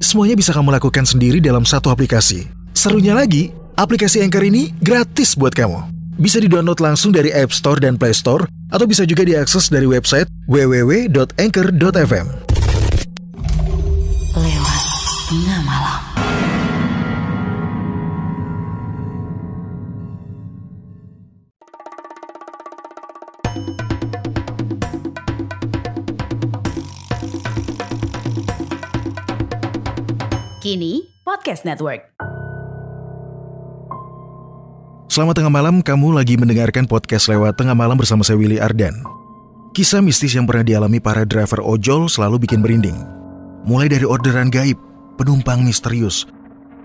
semuanya bisa kamu lakukan sendiri dalam satu aplikasi. Serunya lagi, aplikasi Anchor ini gratis buat kamu. Bisa didownload langsung dari App Store dan Play Store, atau bisa juga diakses dari website www.anchor.fm. Kini Podcast Network. Selamat tengah malam, kamu lagi mendengarkan podcast lewat tengah malam bersama saya Willy Ardan. Kisah mistis yang pernah dialami para driver ojol selalu bikin merinding. Mulai dari orderan gaib, penumpang misterius,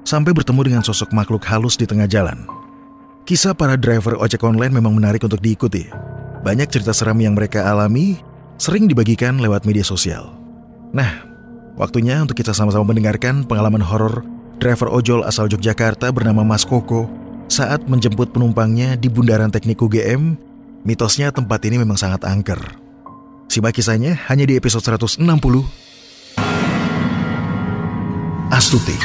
sampai bertemu dengan sosok makhluk halus di tengah jalan. Kisah para driver ojek online memang menarik untuk diikuti. Banyak cerita seram yang mereka alami sering dibagikan lewat media sosial. Nah, waktunya untuk kita sama-sama mendengarkan pengalaman horor driver ojol asal Yogyakarta bernama Mas Koko saat menjemput penumpangnya di Bundaran Teknik UGM. Mitosnya tempat ini memang sangat angker. Simak kisahnya hanya di episode 160. Astuti.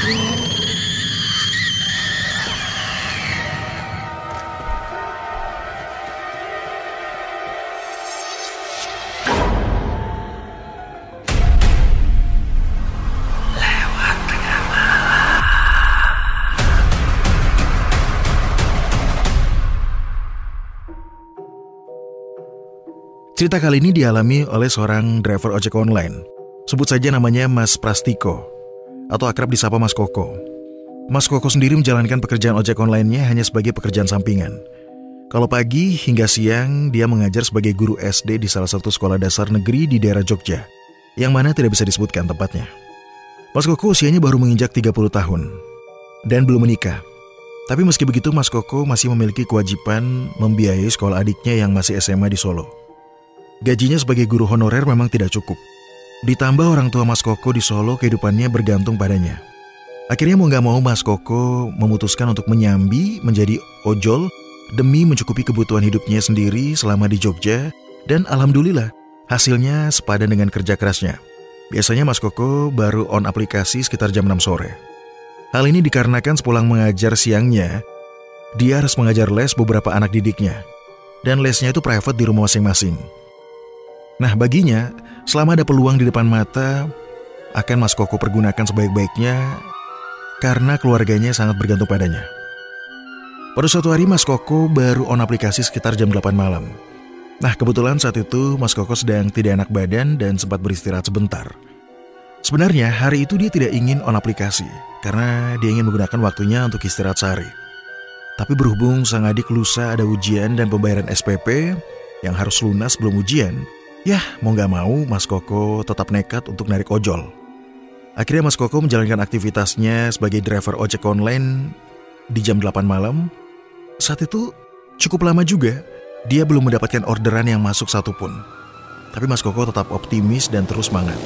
Cerita kali ini dialami oleh seorang driver ojek online. Sebut saja namanya Mas Prastiko, atau akrab disapa Mas Koko. Mas Koko sendiri menjalankan pekerjaan ojek online-nya hanya sebagai pekerjaan sampingan. Kalau pagi hingga siang, dia mengajar sebagai guru SD di salah satu sekolah dasar negeri di daerah Jogja, yang mana tidak bisa disebutkan tempatnya. Mas Koko usianya baru menginjak 30 tahun, dan belum menikah. Tapi meski begitu, Mas Koko masih memiliki kewajiban membiayai sekolah adiknya yang masih SMA di Solo. Gajinya sebagai guru honorer memang tidak cukup. Ditambah orang tua Mas Koko di Solo kehidupannya bergantung padanya. Akhirnya mau gak mau Mas Koko memutuskan untuk menyambi menjadi ojol demi mencukupi kebutuhan hidupnya sendiri selama di Jogja dan alhamdulillah hasilnya sepadan dengan kerja kerasnya. Biasanya Mas Koko baru on aplikasi sekitar jam 6 sore. Hal ini dikarenakan sepulang mengajar siangnya, dia harus mengajar les beberapa anak didiknya. Dan lesnya itu private di rumah masing-masing. Nah baginya, selama ada peluang di depan mata, akan Mas Koko pergunakan sebaik-baiknya karena keluarganya sangat bergantung padanya. Pada suatu hari Mas Koko baru on aplikasi sekitar jam 8 malam. Nah kebetulan saat itu Mas Koko sedang tidak enak badan dan sempat beristirahat sebentar. Sebenarnya hari itu dia tidak ingin on aplikasi karena dia ingin menggunakan waktunya untuk istirahat sehari. Tapi berhubung sang adik lusa ada ujian dan pembayaran SPP yang harus lunas sebelum ujian, Yah, mau gak mau, Mas Koko tetap nekat untuk narik ojol. Akhirnya Mas Koko menjalankan aktivitasnya sebagai driver ojek online di jam 8 malam. Saat itu cukup lama juga, dia belum mendapatkan orderan yang masuk satupun. Tapi Mas Koko tetap optimis dan terus semangat.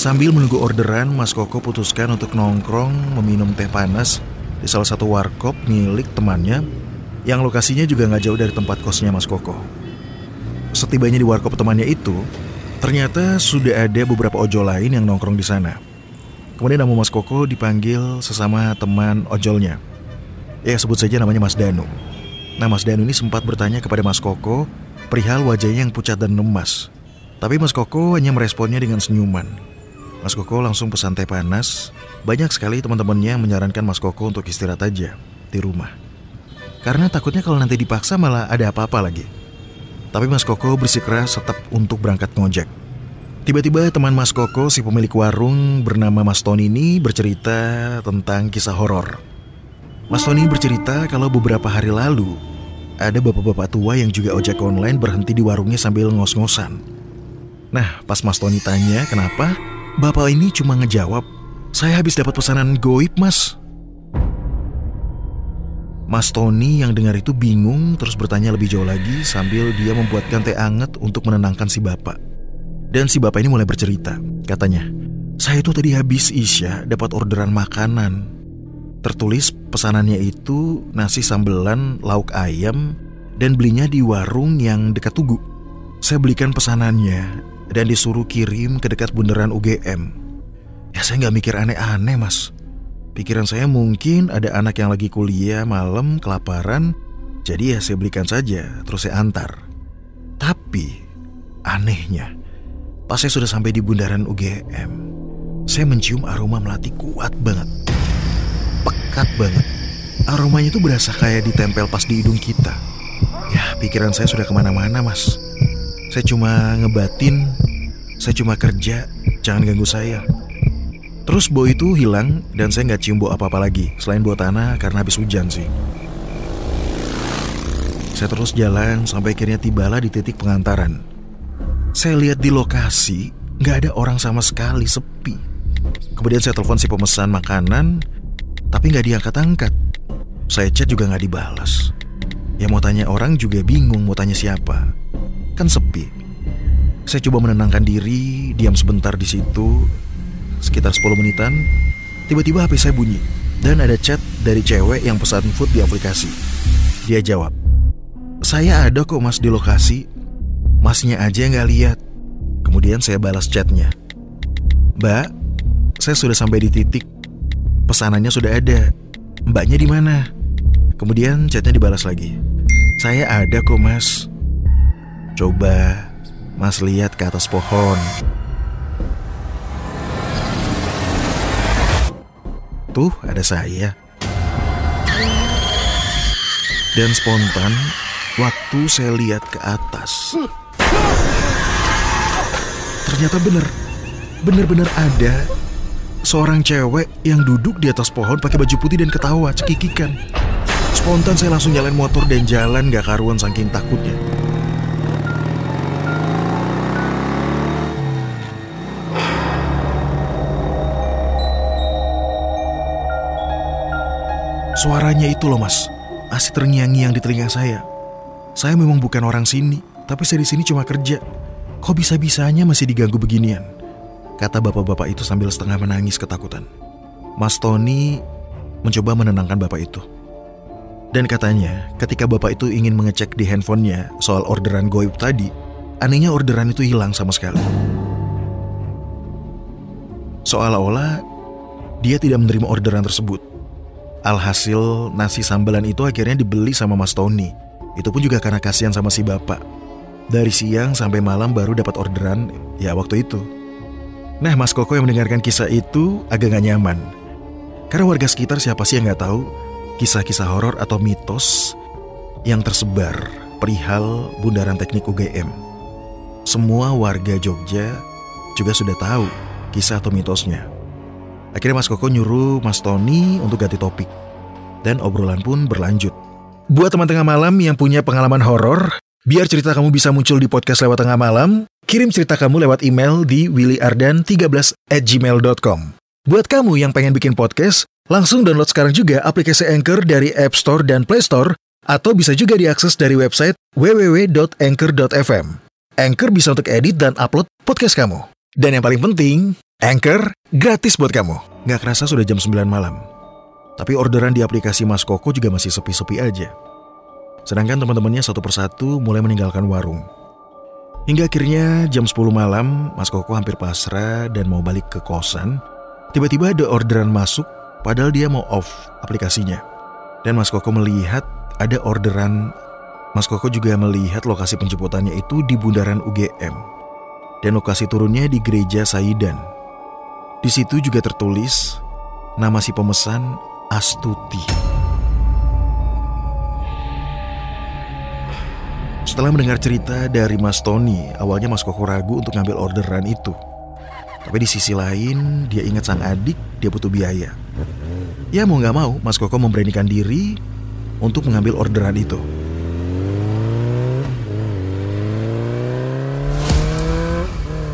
Sambil menunggu orderan, Mas Koko putuskan untuk nongkrong meminum teh panas di salah satu warkop milik temannya yang lokasinya juga nggak jauh dari tempat kosnya Mas Koko. Setibanya di warkop temannya itu, ternyata sudah ada beberapa ojol lain yang nongkrong di sana. Kemudian nama Mas Koko dipanggil sesama teman ojolnya. Ya sebut saja namanya Mas Danu. Nah Mas Danu ini sempat bertanya kepada Mas Koko perihal wajahnya yang pucat dan lemas. Tapi Mas Koko hanya meresponnya dengan senyuman. Mas Koko langsung pesan teh panas. Banyak sekali teman-temannya menyarankan Mas Koko untuk istirahat aja di rumah. Karena takutnya kalau nanti dipaksa malah ada apa-apa lagi. Tapi Mas Koko bersikeras tetap untuk berangkat ngojek. Tiba-tiba teman Mas Koko, si pemilik warung bernama Mas Tony ini bercerita tentang kisah horor. Mas Tony bercerita kalau beberapa hari lalu ada bapak-bapak tua yang juga ojek online berhenti di warungnya sambil ngos-ngosan. Nah, pas Mas Tony tanya kenapa, bapak ini cuma ngejawab, Saya habis dapat pesanan goib, Mas. Mas Tony yang dengar itu bingung terus bertanya lebih jauh lagi sambil dia membuatkan teh anget untuk menenangkan si bapak. Dan si bapak ini mulai bercerita. Katanya, saya itu tadi habis Isya dapat orderan makanan. Tertulis pesanannya itu nasi sambelan lauk ayam dan belinya di warung yang dekat Tugu. Saya belikan pesanannya dan disuruh kirim ke dekat bundaran UGM. Ya saya nggak mikir aneh-aneh mas. Pikiran saya mungkin ada anak yang lagi kuliah malam kelaparan, jadi ya saya belikan saja, terus saya antar. Tapi anehnya, pas saya sudah sampai di bundaran UGM, saya mencium aroma melati kuat banget. Pekat banget. Aromanya itu berasa kayak ditempel pas di hidung kita. Ya, pikiran saya sudah ke mana-mana, mas. Saya cuma ngebatin, saya cuma kerja, jangan ganggu saya. Terus bau itu hilang dan saya nggak cium bau apa-apa lagi selain bau tanah karena habis hujan sih. Saya terus jalan sampai akhirnya tibalah di titik pengantaran. Saya lihat di lokasi nggak ada orang sama sekali sepi. Kemudian saya telepon si pemesan makanan, tapi nggak diangkat-angkat. Saya chat juga nggak dibalas. Ya mau tanya orang juga bingung mau tanya siapa. Kan sepi. Saya coba menenangkan diri, diam sebentar di situ, Sekitar 10 menitan, tiba-tiba HP saya bunyi dan ada chat dari cewek yang pesan food di aplikasi. Dia jawab, saya ada kok mas di lokasi, masnya aja nggak lihat. Kemudian saya balas chatnya, Mbak, saya sudah sampai di titik, pesanannya sudah ada. Mbaknya di mana? Kemudian chatnya dibalas lagi. Saya ada kok mas. Coba mas lihat ke atas pohon. Tuh ada saya. Dan spontan, waktu saya lihat ke atas, ternyata bener, bener-bener ada seorang cewek yang duduk di atas pohon pakai baju putih dan ketawa cekikikan. Spontan saya langsung jalan motor dan jalan gak karuan saking takutnya. Suaranya itu loh mas, masih terngiang-ngiang di telinga saya. Saya memang bukan orang sini, tapi saya di sini cuma kerja. Kok bisa-bisanya masih diganggu beginian? Kata bapak-bapak itu sambil setengah menangis ketakutan. Mas Tony mencoba menenangkan bapak itu. Dan katanya, ketika bapak itu ingin mengecek di handphonenya soal orderan goib tadi, anehnya orderan itu hilang sama sekali. Seolah-olah dia tidak menerima orderan tersebut. Alhasil nasi sambelan itu akhirnya dibeli sama Mas Tony. Itu pun juga karena kasihan sama si bapak. Dari siang sampai malam baru dapat orderan ya waktu itu. Nah Mas Koko yang mendengarkan kisah itu agak gak nyaman. Karena warga sekitar siapa sih yang gak tahu kisah-kisah horor atau mitos yang tersebar perihal bundaran teknik UGM. Semua warga Jogja juga sudah tahu kisah atau mitosnya. Akhirnya Mas Koko nyuruh Mas Tony untuk ganti topik. Dan obrolan pun berlanjut. Buat teman tengah malam yang punya pengalaman horor, biar cerita kamu bisa muncul di podcast lewat tengah malam, kirim cerita kamu lewat email di willyardan13 at gmail.com. Buat kamu yang pengen bikin podcast, langsung download sekarang juga aplikasi Anchor dari App Store dan Play Store, atau bisa juga diakses dari website www.anchor.fm. Anchor bisa untuk edit dan upload podcast kamu. Dan yang paling penting, Anchor gratis buat kamu. Nggak kerasa sudah jam 9 malam. Tapi orderan di aplikasi Mas Koko juga masih sepi-sepi aja. Sedangkan teman-temannya satu persatu mulai meninggalkan warung. Hingga akhirnya jam 10 malam, Mas Koko hampir pasrah dan mau balik ke kosan. Tiba-tiba ada orderan masuk, padahal dia mau off aplikasinya. Dan Mas Koko melihat ada orderan. Mas Koko juga melihat lokasi penjemputannya itu di bundaran UGM. Dan lokasi turunnya di gereja Saidan. Di situ juga tertulis nama si pemesan Astuti. Setelah mendengar cerita dari Mas Tony, awalnya Mas Koko ragu untuk ngambil orderan itu. Tapi di sisi lain, dia ingat sang adik, dia butuh biaya. Ya mau nggak mau, Mas Koko memberanikan diri untuk mengambil orderan itu.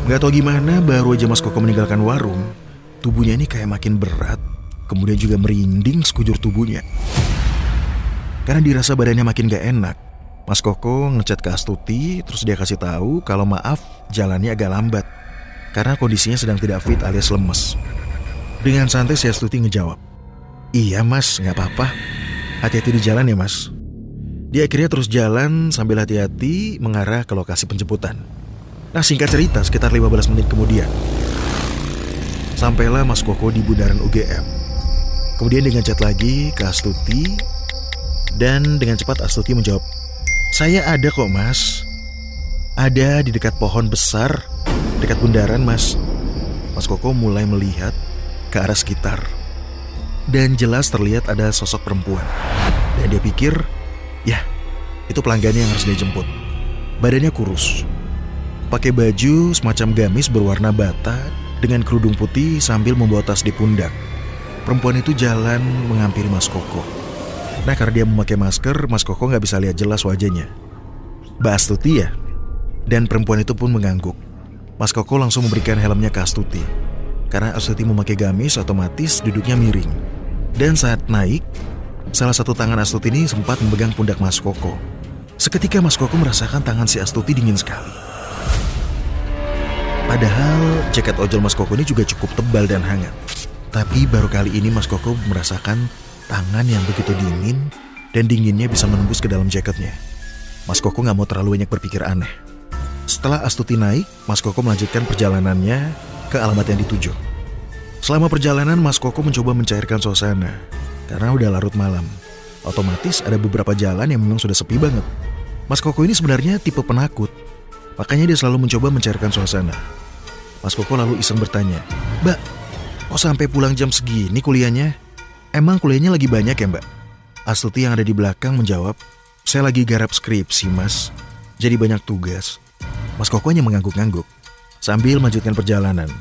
Gak tau gimana, baru aja Mas Koko meninggalkan warung, tubuhnya ini kayak makin berat, kemudian juga merinding sekujur tubuhnya. Karena dirasa badannya makin gak enak, Mas Koko ngechat ke Astuti, terus dia kasih tahu kalau maaf jalannya agak lambat karena kondisinya sedang tidak fit alias lemes. Dengan santai si Astuti ngejawab, Iya mas, nggak apa-apa. Hati-hati di jalan ya mas. Dia akhirnya terus jalan sambil hati-hati mengarah ke lokasi penjemputan. Nah singkat cerita, sekitar 15 menit kemudian, sampailah Mas Koko di bundaran UGM. Kemudian dengan chat lagi ke Astuti, dan dengan cepat Astuti menjawab, saya ada kok mas. Ada di dekat pohon besar Dekat bundaran mas. Mas Koko mulai melihat ke arah sekitar Dan jelas terlihat ada sosok perempuan. Dan dia pikir Ya itu pelanggannya yang harus dia jemput. Badannya kurus Pakai baju semacam gamis berwarna bata Dengan kerudung putih sambil membawa tas di pundak Perempuan itu jalan menghampiri Mas Koko Nah karena dia memakai masker, Mas Koko nggak bisa lihat jelas wajahnya. Mbak Astuti ya? Dan perempuan itu pun mengangguk. Mas Koko langsung memberikan helmnya ke Astuti. Karena Astuti memakai gamis, otomatis duduknya miring. Dan saat naik, salah satu tangan Astuti ini sempat memegang pundak Mas Koko. Seketika Mas Koko merasakan tangan si Astuti dingin sekali. Padahal jaket ojol Mas Koko ini juga cukup tebal dan hangat. Tapi baru kali ini Mas Koko merasakan tangan yang begitu dingin dan dinginnya bisa menembus ke dalam jaketnya. Mas Koko nggak mau terlalu banyak berpikir aneh. Setelah Astuti naik, Mas Koko melanjutkan perjalanannya ke alamat yang dituju. Selama perjalanan, Mas Koko mencoba mencairkan suasana karena udah larut malam. Otomatis ada beberapa jalan yang memang sudah sepi banget. Mas Koko ini sebenarnya tipe penakut, makanya dia selalu mencoba mencairkan suasana. Mas Koko lalu iseng bertanya, Mbak, kok sampai pulang jam segini kuliahnya? Emang kuliahnya lagi banyak ya mbak? Astuti yang ada di belakang menjawab, saya lagi garap skripsi mas, jadi banyak tugas. Mas Koko hanya mengangguk-angguk sambil melanjutkan perjalanan.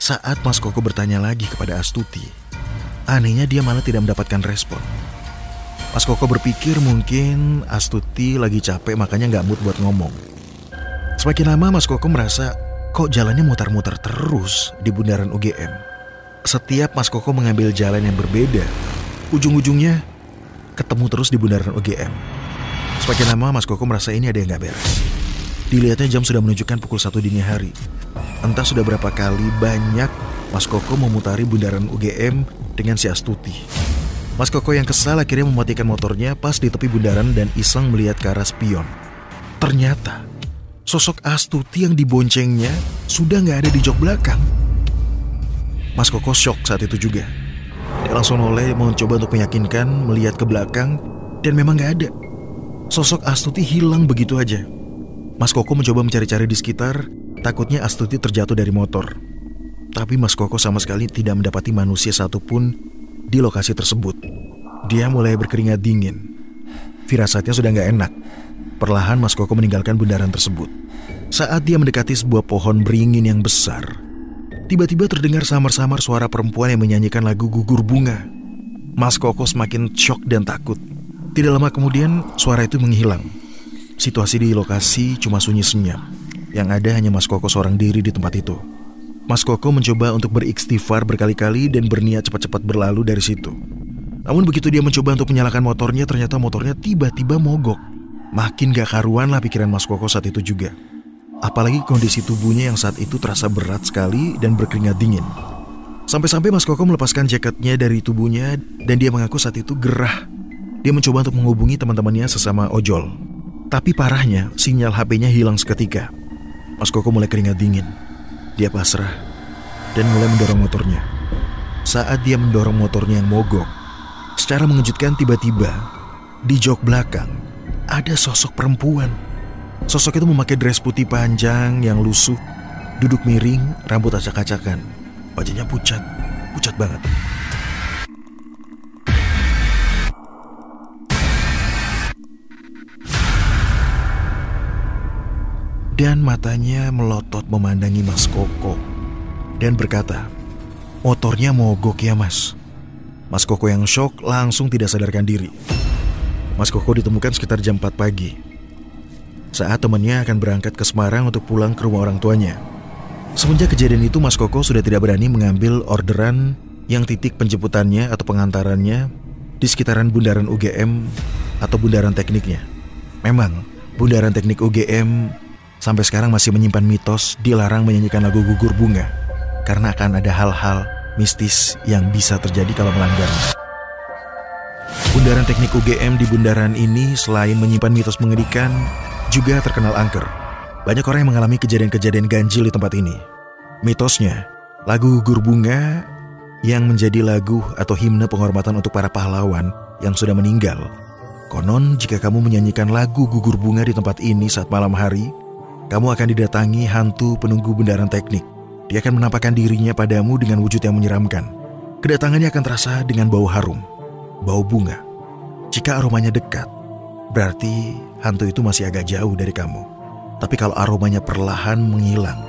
Saat Mas Koko bertanya lagi kepada Astuti, anehnya dia malah tidak mendapatkan respon. Mas Koko berpikir mungkin Astuti lagi capek makanya nggak mood buat ngomong. Semakin lama Mas Koko merasa kok jalannya mutar-mutar terus di bundaran UGM. Setiap Mas Koko mengambil jalan yang berbeda, ujung-ujungnya ketemu terus di bundaran UGM. Semakin lama Mas Koko merasa ini ada yang gak beres. Dilihatnya jam sudah menunjukkan pukul satu dini hari. Entah sudah berapa kali banyak Mas Koko memutari bundaran UGM dengan si Astuti. Mas Koko yang kesal akhirnya mematikan motornya pas di tepi bundaran dan iseng melihat ke arah spion. Ternyata, sosok Astuti yang diboncengnya sudah nggak ada di jok belakang. Mas Koko shock saat itu juga. Dia langsung oleh mencoba untuk meyakinkan melihat ke belakang dan memang gak ada. Sosok Astuti hilang begitu aja. Mas Koko mencoba mencari-cari di sekitar, takutnya Astuti terjatuh dari motor. Tapi Mas Koko sama sekali tidak mendapati manusia satupun di lokasi tersebut. Dia mulai berkeringat dingin. Firasatnya sudah gak enak. Perlahan Mas Koko meninggalkan bundaran tersebut. Saat dia mendekati sebuah pohon beringin yang besar, Tiba-tiba terdengar samar-samar suara perempuan yang menyanyikan lagu gugur bunga. Mas Koko semakin shock dan takut. Tidak lama kemudian, suara itu menghilang. Situasi di lokasi cuma sunyi senyap. Yang ada hanya Mas Koko seorang diri di tempat itu. Mas Koko mencoba untuk beristighfar berkali-kali dan berniat cepat-cepat berlalu dari situ. Namun begitu dia mencoba untuk menyalakan motornya, ternyata motornya tiba-tiba mogok. Makin gak karuan lah pikiran Mas Koko saat itu juga. Apalagi kondisi tubuhnya yang saat itu terasa berat sekali dan berkeringat dingin. Sampai-sampai Mas Koko melepaskan jaketnya dari tubuhnya dan dia mengaku saat itu gerah. Dia mencoba untuk menghubungi teman-temannya sesama ojol. Tapi parahnya, sinyal HP-nya hilang seketika. Mas Koko mulai keringat dingin. Dia pasrah dan mulai mendorong motornya. Saat dia mendorong motornya yang mogok, secara mengejutkan tiba-tiba di jok belakang ada sosok perempuan Sosok itu memakai dress putih panjang yang lusuh, duduk miring, rambut acak-acakan. Wajahnya pucat, pucat banget. Dan matanya melotot memandangi Mas Koko dan berkata, Motornya mogok ya mas. Mas Koko yang shock langsung tidak sadarkan diri. Mas Koko ditemukan sekitar jam 4 pagi saat temannya akan berangkat ke Semarang untuk pulang ke rumah orang tuanya. Semenjak kejadian itu Mas Koko sudah tidak berani mengambil orderan yang titik penjemputannya atau pengantarannya di sekitaran bundaran UGM atau bundaran tekniknya. Memang, bundaran teknik UGM sampai sekarang masih menyimpan mitos dilarang menyanyikan lagu gugur bunga karena akan ada hal-hal mistis yang bisa terjadi kalau melanggarnya. Bundaran teknik UGM di bundaran ini selain menyimpan mitos mengerikan, juga terkenal angker. Banyak orang yang mengalami kejadian-kejadian ganjil di tempat ini. Mitosnya, lagu gugur bunga yang menjadi lagu atau himne penghormatan untuk para pahlawan yang sudah meninggal. Konon, jika kamu menyanyikan lagu gugur bunga di tempat ini saat malam hari, kamu akan didatangi hantu penunggu bundaran teknik. Dia akan menampakkan dirinya padamu dengan wujud yang menyeramkan. Kedatangannya akan terasa dengan bau harum, bau bunga. Jika aromanya dekat, berarti hantu itu masih agak jauh dari kamu. Tapi kalau aromanya perlahan menghilang,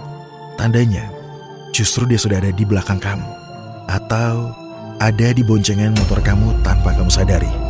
tandanya justru dia sudah ada di belakang kamu. Atau ada di boncengan motor kamu tanpa kamu sadari.